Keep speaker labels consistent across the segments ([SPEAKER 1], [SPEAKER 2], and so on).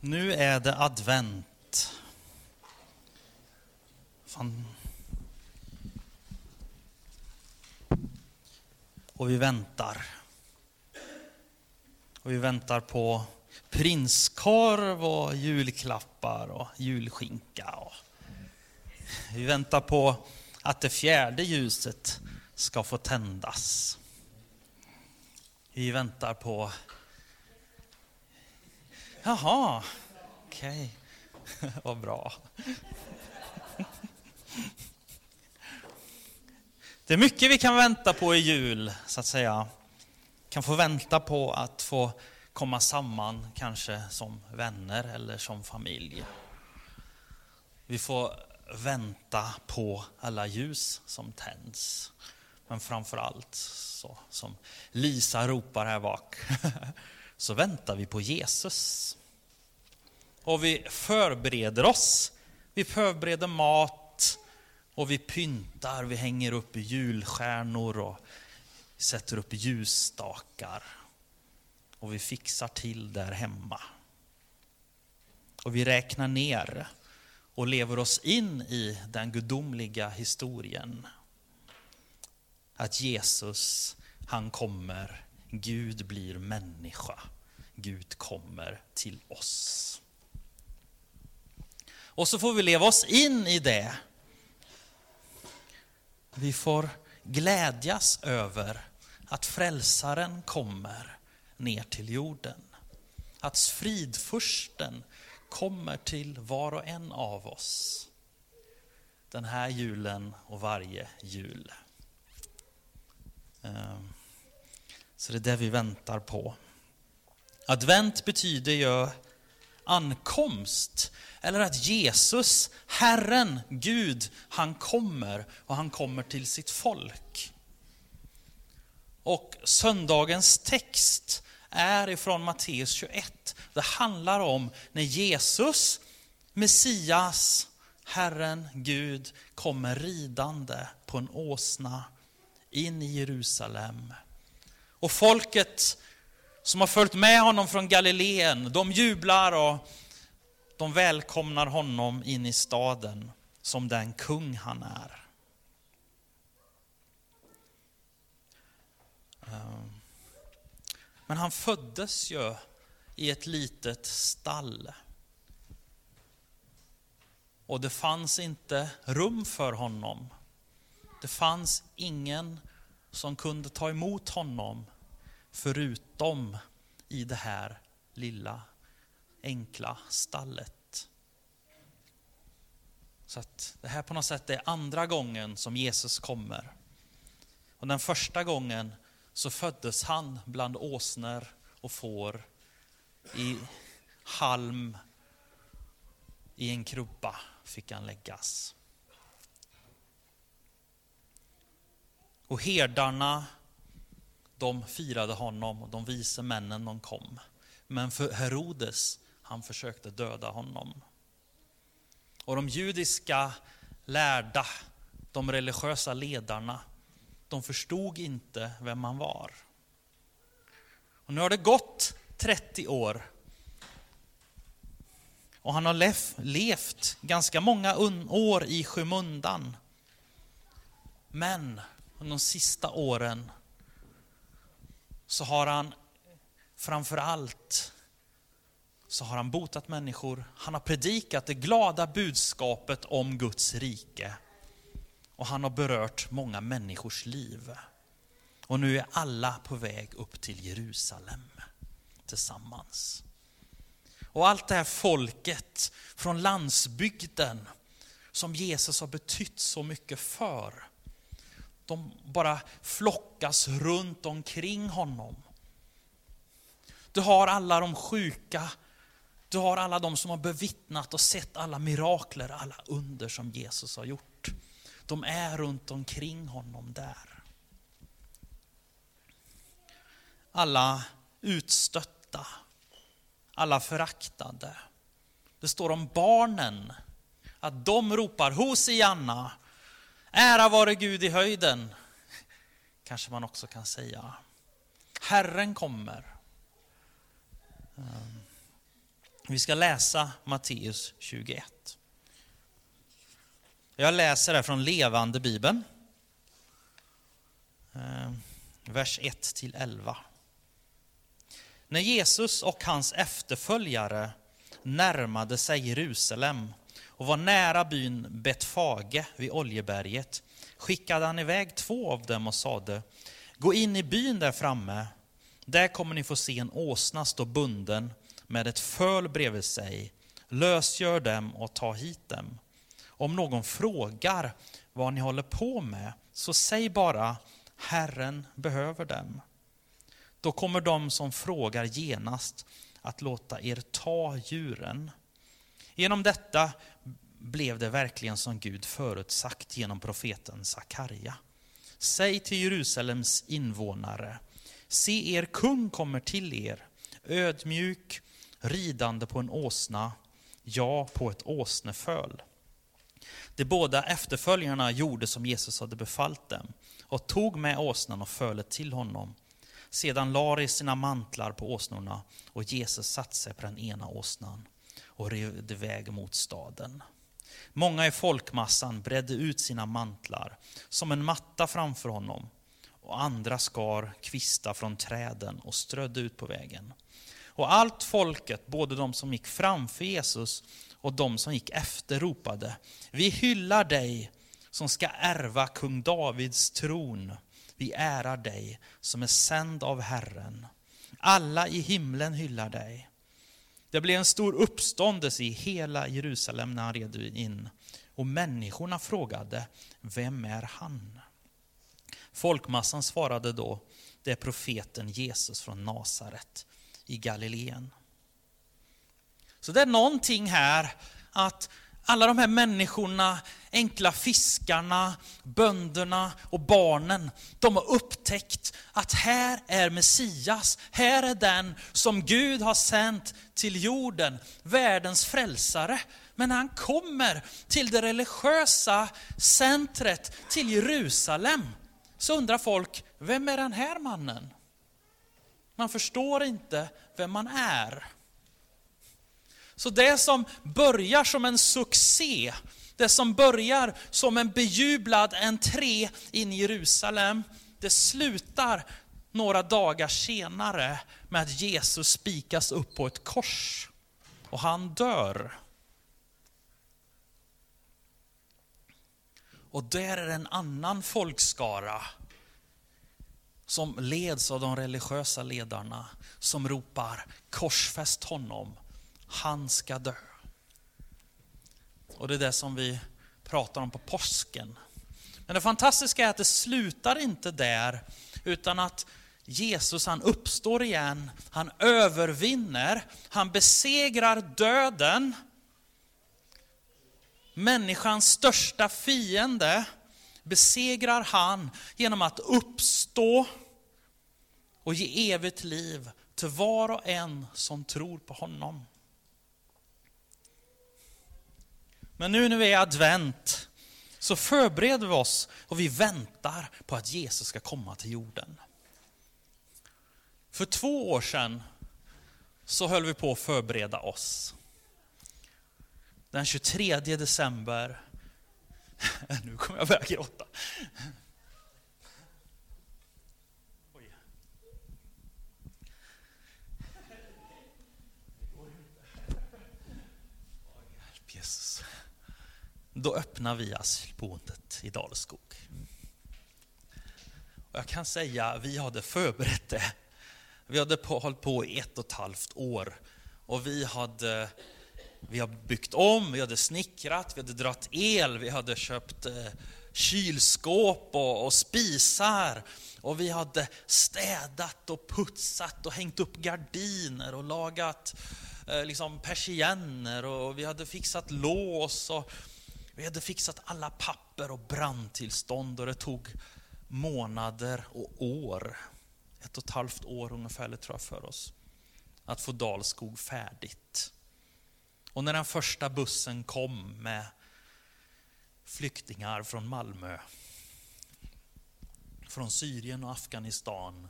[SPEAKER 1] Nu är det advent. Fan. Och vi väntar. Och vi väntar på prinskorv och julklappar och julskinka. Och vi väntar på att det fjärde ljuset ska få tändas. Vi väntar på... Jaha, okej. Okay. Vad bra. Det är mycket vi kan vänta på i jul, så att säga. Kan få vänta på att få komma samman, kanske som vänner eller som familj. Vi får vänta på alla ljus som tänds. Men framför allt, så, som Lisa ropar här bak, så väntar vi på Jesus. Och vi förbereder oss. Vi förbereder mat och vi pyntar, vi hänger upp julstjärnor och sätter upp ljusstakar. Och vi fixar till där hemma. Och vi räknar ner och lever oss in i den gudomliga historien. Att Jesus, han kommer, Gud blir människa. Gud kommer till oss. Och så får vi leva oss in i det. Vi får glädjas över att frälsaren kommer ner till jorden. Att fridfursten kommer till var och en av oss. Den här julen och varje jul. Så det är det vi väntar på. Advent betyder ju ankomst. Eller att Jesus, Herren, Gud, han kommer och han kommer till sitt folk. Och söndagens text är ifrån Matteus 21. Det handlar om när Jesus, Messias, Herren, Gud, kommer ridande på en åsna in i Jerusalem. Och folket som har följt med honom från Galileen, de jublar och de välkomnar honom in i staden som den kung han är. Ehm, men han föddes ju i ett litet stall. Och det fanns inte rum för honom. Det fanns ingen som kunde ta emot honom förutom i det här lilla enkla stallet. Så att det här på något sätt är andra gången som Jesus kommer. Och den första gången så föddes han bland åsnor och får i halm i en krubba fick han läggas. Och herdarna, de firade honom och de vise männen de kom. Men för Herodes, han försökte döda honom. Och de judiska lärda, de religiösa ledarna, de förstod inte vem han var. Och nu har det gått 30 år. Och han har levt ganska många år i skymundan. Men de sista åren så har han framför allt så har han botat människor. Han har predikat det glada budskapet om Guds rike. Och han har berört många människors liv. Och nu är alla på väg upp till Jerusalem tillsammans. Och allt det här folket från landsbygden som Jesus har betytt så mycket för. De bara flockas runt omkring honom. Du har alla de sjuka, du har alla de som har bevittnat och sett alla mirakler, alla under som Jesus har gjort. De är runt omkring honom där. Alla utstötta, alla föraktade. Det står om barnen, att de ropar Hosianna, ära vare Gud i höjden. Kanske man också kan säga. Herren kommer. Ehm, vi ska läsa Matteus 21. Jag läser det från Levande Bibeln. Ehm, vers 1 till 11. När Jesus och hans efterföljare närmade sig Jerusalem och var nära byn Betfage vid Oljeberget skickade han iväg två av dem och sade Gå in i byn där framme, där kommer ni få se en åsna stå bunden med ett föl bredvid sig. Lösgör dem och ta hit dem. Om någon frågar vad ni håller på med, så säg bara Herren behöver dem. Då kommer de som frågar genast att låta er ta djuren. Genom detta blev det verkligen som Gud förutsagt genom profeten Sakarja. Säg till Jerusalems invånare, se er kung kommer till er, ödmjuk, ridande på en åsna, ja, på ett åsneföl. De båda efterföljarna gjorde som Jesus hade befallt dem och tog med åsnan och fölet till honom. Sedan lade de sina mantlar på åsnorna och Jesus satte sig på den ena åsnan och red iväg mot staden. Många i folkmassan bredde ut sina mantlar som en matta framför honom och andra skar kvistar från träden och strödde ut på vägen. Och allt folket, både de som gick framför Jesus och de som gick efter, ropade Vi hyllar dig som ska ärva kung Davids tron. Vi ärar dig som är sänd av Herren. Alla i himlen hyllar dig. Det blev en stor uppståndelse i hela Jerusalem när han red in. Och människorna frågade, vem är han? Folkmassan svarade då, det är profeten Jesus från Nasaret i Galileen. Så det är någonting här att alla de här människorna, enkla fiskarna, bönderna och barnen, de har upptäckt att här är Messias, här är den som Gud har sänt till jorden, världens frälsare. Men när han kommer till det religiösa centret, till Jerusalem, så undrar folk, vem är den här mannen? Man förstår inte vem man är. Så det som börjar som en succé, det som börjar som en bejublad entré in i Jerusalem, det slutar några dagar senare med att Jesus spikas upp på ett kors och han dör. Och där är en annan folkskara som leds av de religiösa ledarna som ropar korsfäst honom, han ska dö. Och det är det som vi pratar om på påsken. Men det fantastiska är att det slutar inte där, utan att Jesus han uppstår igen, han övervinner, han besegrar döden. Människans största fiende besegrar han genom att uppstå och ge evigt liv till var och en som tror på honom. Men nu när vi är advent så förbereder vi oss och vi väntar på att Jesus ska komma till jorden. För två år sedan så höll vi på att förbereda oss. Den 23 december, nu kommer jag börja gråta. Jesus. Då öppnar vi asylboendet i Dalskog. Och jag kan säga, vi hade förberett det vi hade på, hållit på i ett och ett halvt år och vi hade vi har byggt om, vi hade snickrat, vi hade dratt el, vi hade köpt eh, kylskåp och, och, spisar. Och vi hade städat och putsat och hängt upp gardiner och lagat eh, liksom persienner och vi hade fixat lås och vi hade fixat alla papper och brandtillstånd och det tog månader och år ett och ett halvt år ungefär, tror jag, för oss. Att få Dalskog färdigt. Och när den första bussen kom med flyktingar från Malmö, från Syrien och Afghanistan,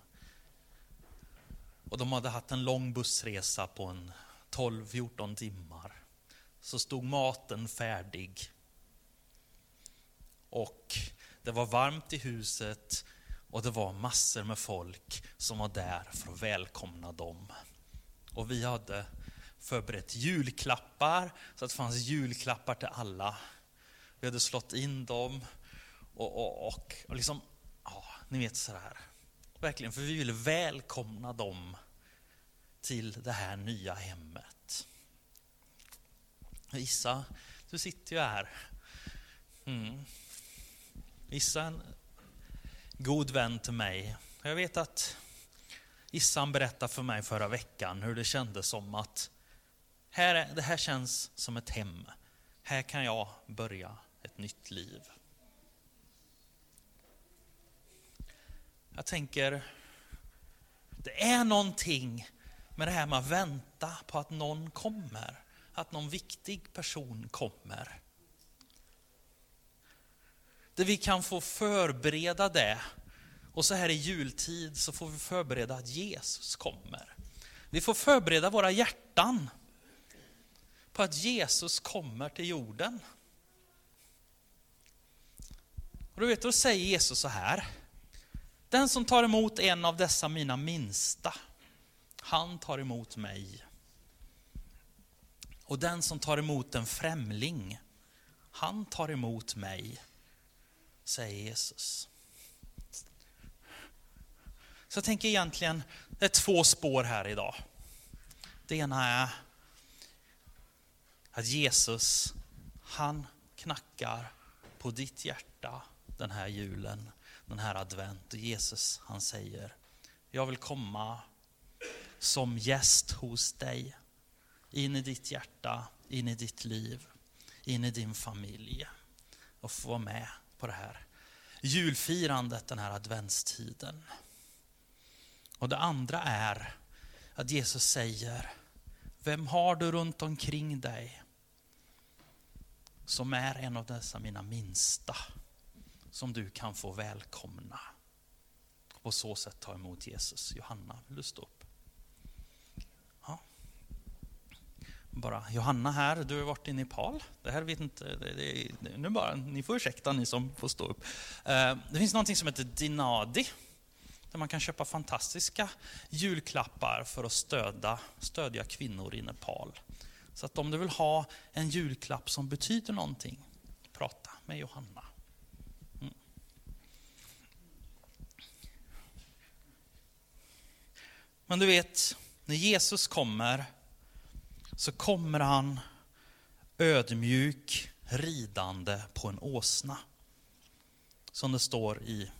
[SPEAKER 1] och de hade haft en lång bussresa på en 12-14 timmar så stod maten färdig. Det var varmt i huset och det var massor med folk som var där för att välkomna dem. Och vi hade förberett julklappar, så att det fanns julklappar till alla. Vi hade slått in dem och, och, och, och liksom, ja, ni vet sådär. Verkligen, för vi ville välkomna dem till det här nya hemmet. Issa, du sitter ju här. Mm. Issa är en god vän till mig. Jag vet att Issan berättade för mig förra veckan hur det kändes som att här, det här känns som ett hem. Här kan jag börja ett nytt liv. Jag tänker, det är någonting med det här med att vänta på att någon kommer. Att någon viktig person kommer. Där vi kan få förbereda det. Och så här i jultid så får vi förbereda att Jesus kommer. Vi får förbereda våra hjärtan på att Jesus kommer till jorden. Och du vet, då säger Jesus så här. Den som tar emot en av dessa mina minsta, han tar emot mig. Och den som tar emot en främling, han tar emot mig, säger Jesus. Så jag tänker egentligen, det är två spår här idag. Det ena är att Jesus, han knackar på ditt hjärta den här julen, den här advent. Och Jesus, han säger, jag vill komma som gäst hos dig. In i ditt hjärta, in i ditt liv, in i din familj. Och få vara med på det här julfirandet den här adventstiden. Och det andra är att Jesus säger, vem har du runt omkring dig som är en av dessa mina minsta som du kan få välkomna? Och på så sätt ta emot Jesus. Johanna, vill du stå upp? Bara, Johanna här, du har varit i Nepal. Det här vet inte, det, det, nu bara, ni får ursäkta ni som får stå upp. Eh, det finns någonting som heter Dinadi där man kan köpa fantastiska julklappar för att stödja, stödja kvinnor i Nepal. Så att om du vill ha en julklapp som betyder någonting, prata med Johanna. Mm. Men du vet, när Jesus kommer så kommer han ödmjuk ridande på en åsna. Som det står i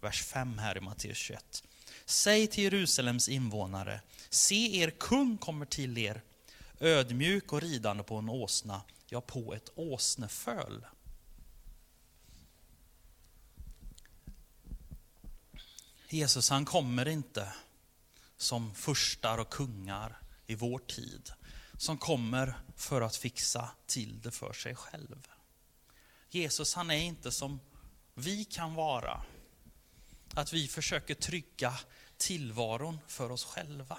[SPEAKER 1] vers 5 här i Matteus 21. Säg till Jerusalems invånare, se er kung kommer till er, ödmjuk och ridande på en åsna, ja på ett åsneföl. Jesus han kommer inte som furstar och kungar i vår tid, som kommer för att fixa till det för sig själv. Jesus han är inte som vi kan vara, att vi försöker trygga tillvaron för oss själva.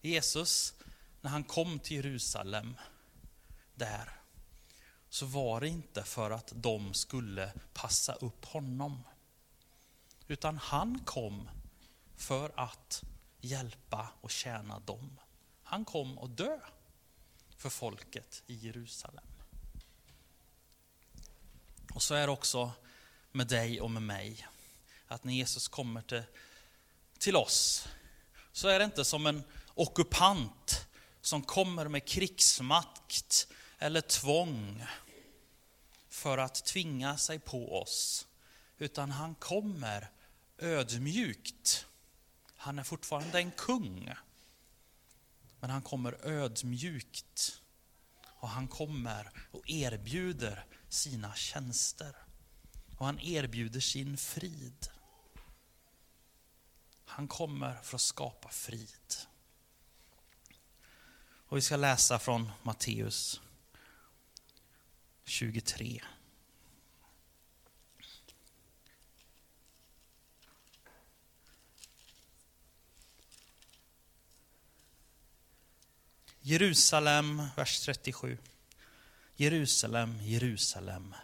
[SPEAKER 1] Jesus, när han kom till Jerusalem, där, så var det inte för att de skulle passa upp honom. Utan han kom för att hjälpa och tjäna dem. Han kom och dö för folket i Jerusalem. Och så är det också med dig och med mig att när Jesus kommer till, till oss så är det inte som en ockupant som kommer med krigsmakt eller tvång för att tvinga sig på oss. Utan han kommer ödmjukt. Han är fortfarande en kung. Men han kommer ödmjukt. Och han kommer och erbjuder sina tjänster. Och han erbjuder sin frid. Han kommer för att skapa frid. Och vi ska läsa från Matteus 23. Jerusalem, vers 37. Jerusalem, Jerusalem,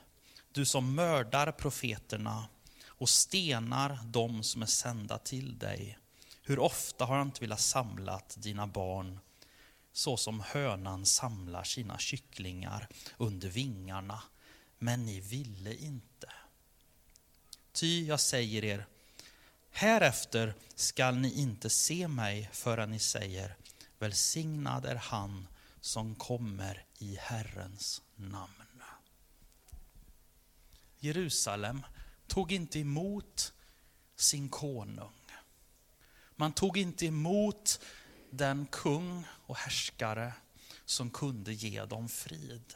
[SPEAKER 1] du som mördar profeterna och stenar dem som är sända till dig. Hur ofta har jag inte velat samlat dina barn så som hönan samlar sina kycklingar under vingarna, men ni ville inte. Ty jag säger er, härefter skall ni inte se mig förrän ni säger, välsignad är han som kommer i Herrens namn. Jerusalem tog inte emot sin konung. Man tog inte emot den kung och härskare som kunde ge dem frid.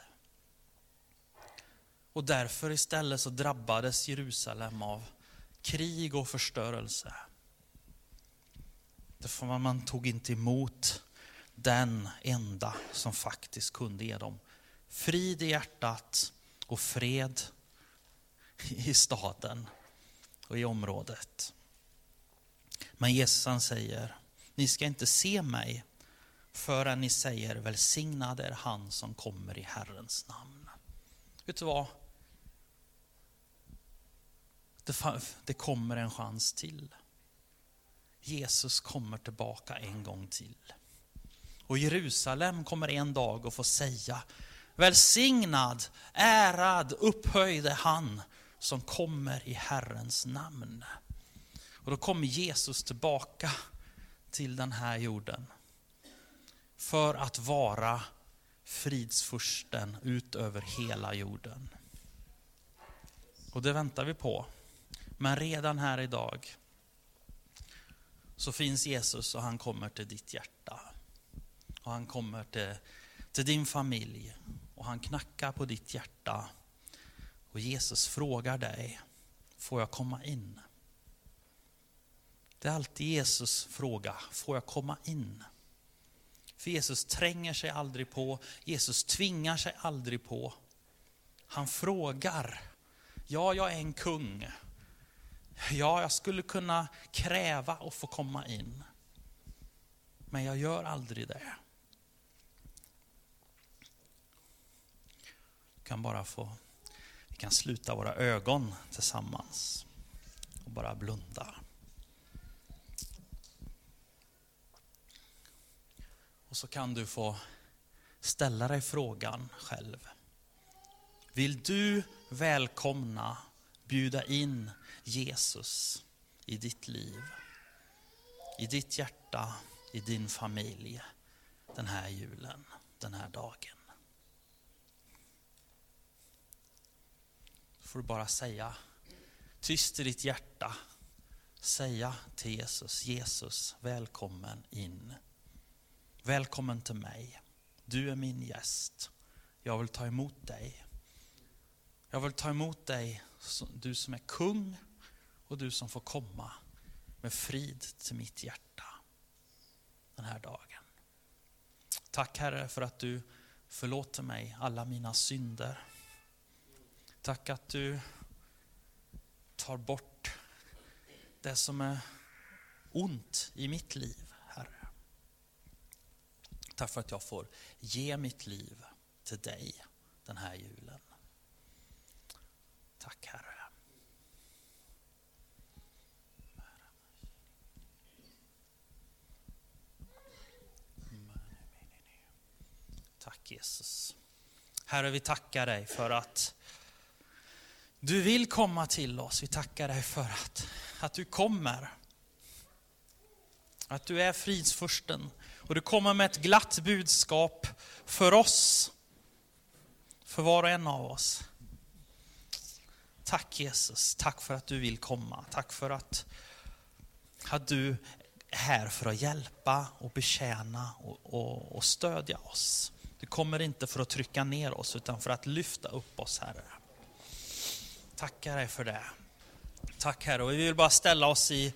[SPEAKER 1] Och därför istället så drabbades Jerusalem av krig och förstörelse. Därför man tog inte emot den enda som faktiskt kunde ge dem frid i hjärtat och fred i staden och i området. Men Jesus han säger, ni ska inte se mig förrän ni säger välsignad är han som kommer i Herrens namn. Vet du vad? Det, kommer en chans till. Jesus kommer tillbaka en gång till. Och Jerusalem kommer en dag att få säga Välsignad, ärad, upphöjd är han som kommer i Herrens namn. Och då kommer Jesus tillbaka till den här jorden. För att vara fridsfursten ut över hela jorden. Och det väntar vi på. Men redan här idag så finns Jesus och han kommer till ditt hjärta. Och han kommer till, till din familj och han knackar på ditt hjärta. Och Jesus frågar dig, får jag komma in? Det är alltid Jesus fråga, får jag komma in? För Jesus tränger sig aldrig på, Jesus tvingar sig aldrig på. Han frågar. Ja, jag är en kung. Ja, jag skulle kunna kräva att få komma in. Men jag gör aldrig det. Kan bara få, vi kan sluta våra ögon tillsammans och bara blunda. Och så kan du få ställa dig frågan själv. Vill du välkomna, bjuda in Jesus i ditt liv, i ditt hjärta, i din familj den här julen, den här dagen? Får du bara säga tyst i ditt hjärta, säga till Jesus, Jesus välkommen in. Välkommen till mig. Du är min gäst. Jag vill ta emot dig. Jag vill ta emot dig, du som är kung och du som får komma med frid till mitt hjärta den här dagen. Tack Herre för att du förlåter mig alla mina synder. Tack att du tar bort det som är ont i mitt liv. Herre. Tack för att jag får ge mitt liv till dig den här julen. Tack Herre. Tack Jesus. Herre, vi tackar dig för att du vill komma till oss. Vi tackar dig för att, att du kommer. Att du är fridsfursten och du kommer med ett glatt budskap för oss, för var och en av oss. Tack Jesus, tack för att du vill komma. Tack för att, att du är här för att hjälpa och betjäna och, och, och stödja oss. Du kommer inte för att trycka ner oss utan för att lyfta upp oss Herre. Tackar dig för det. Tack Herre. Och vi vill bara ställa oss i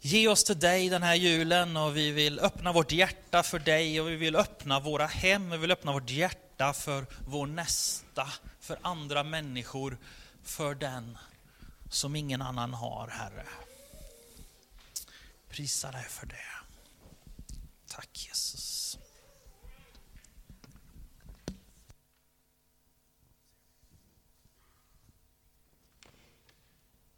[SPEAKER 1] Ge oss till dig den här julen och vi vill öppna vårt hjärta för dig och vi vill öppna våra hem, vi vill öppna vårt hjärta för vår nästa, för andra människor, för den som ingen annan har, Herre. Prisa dig för det. Tack Jesus.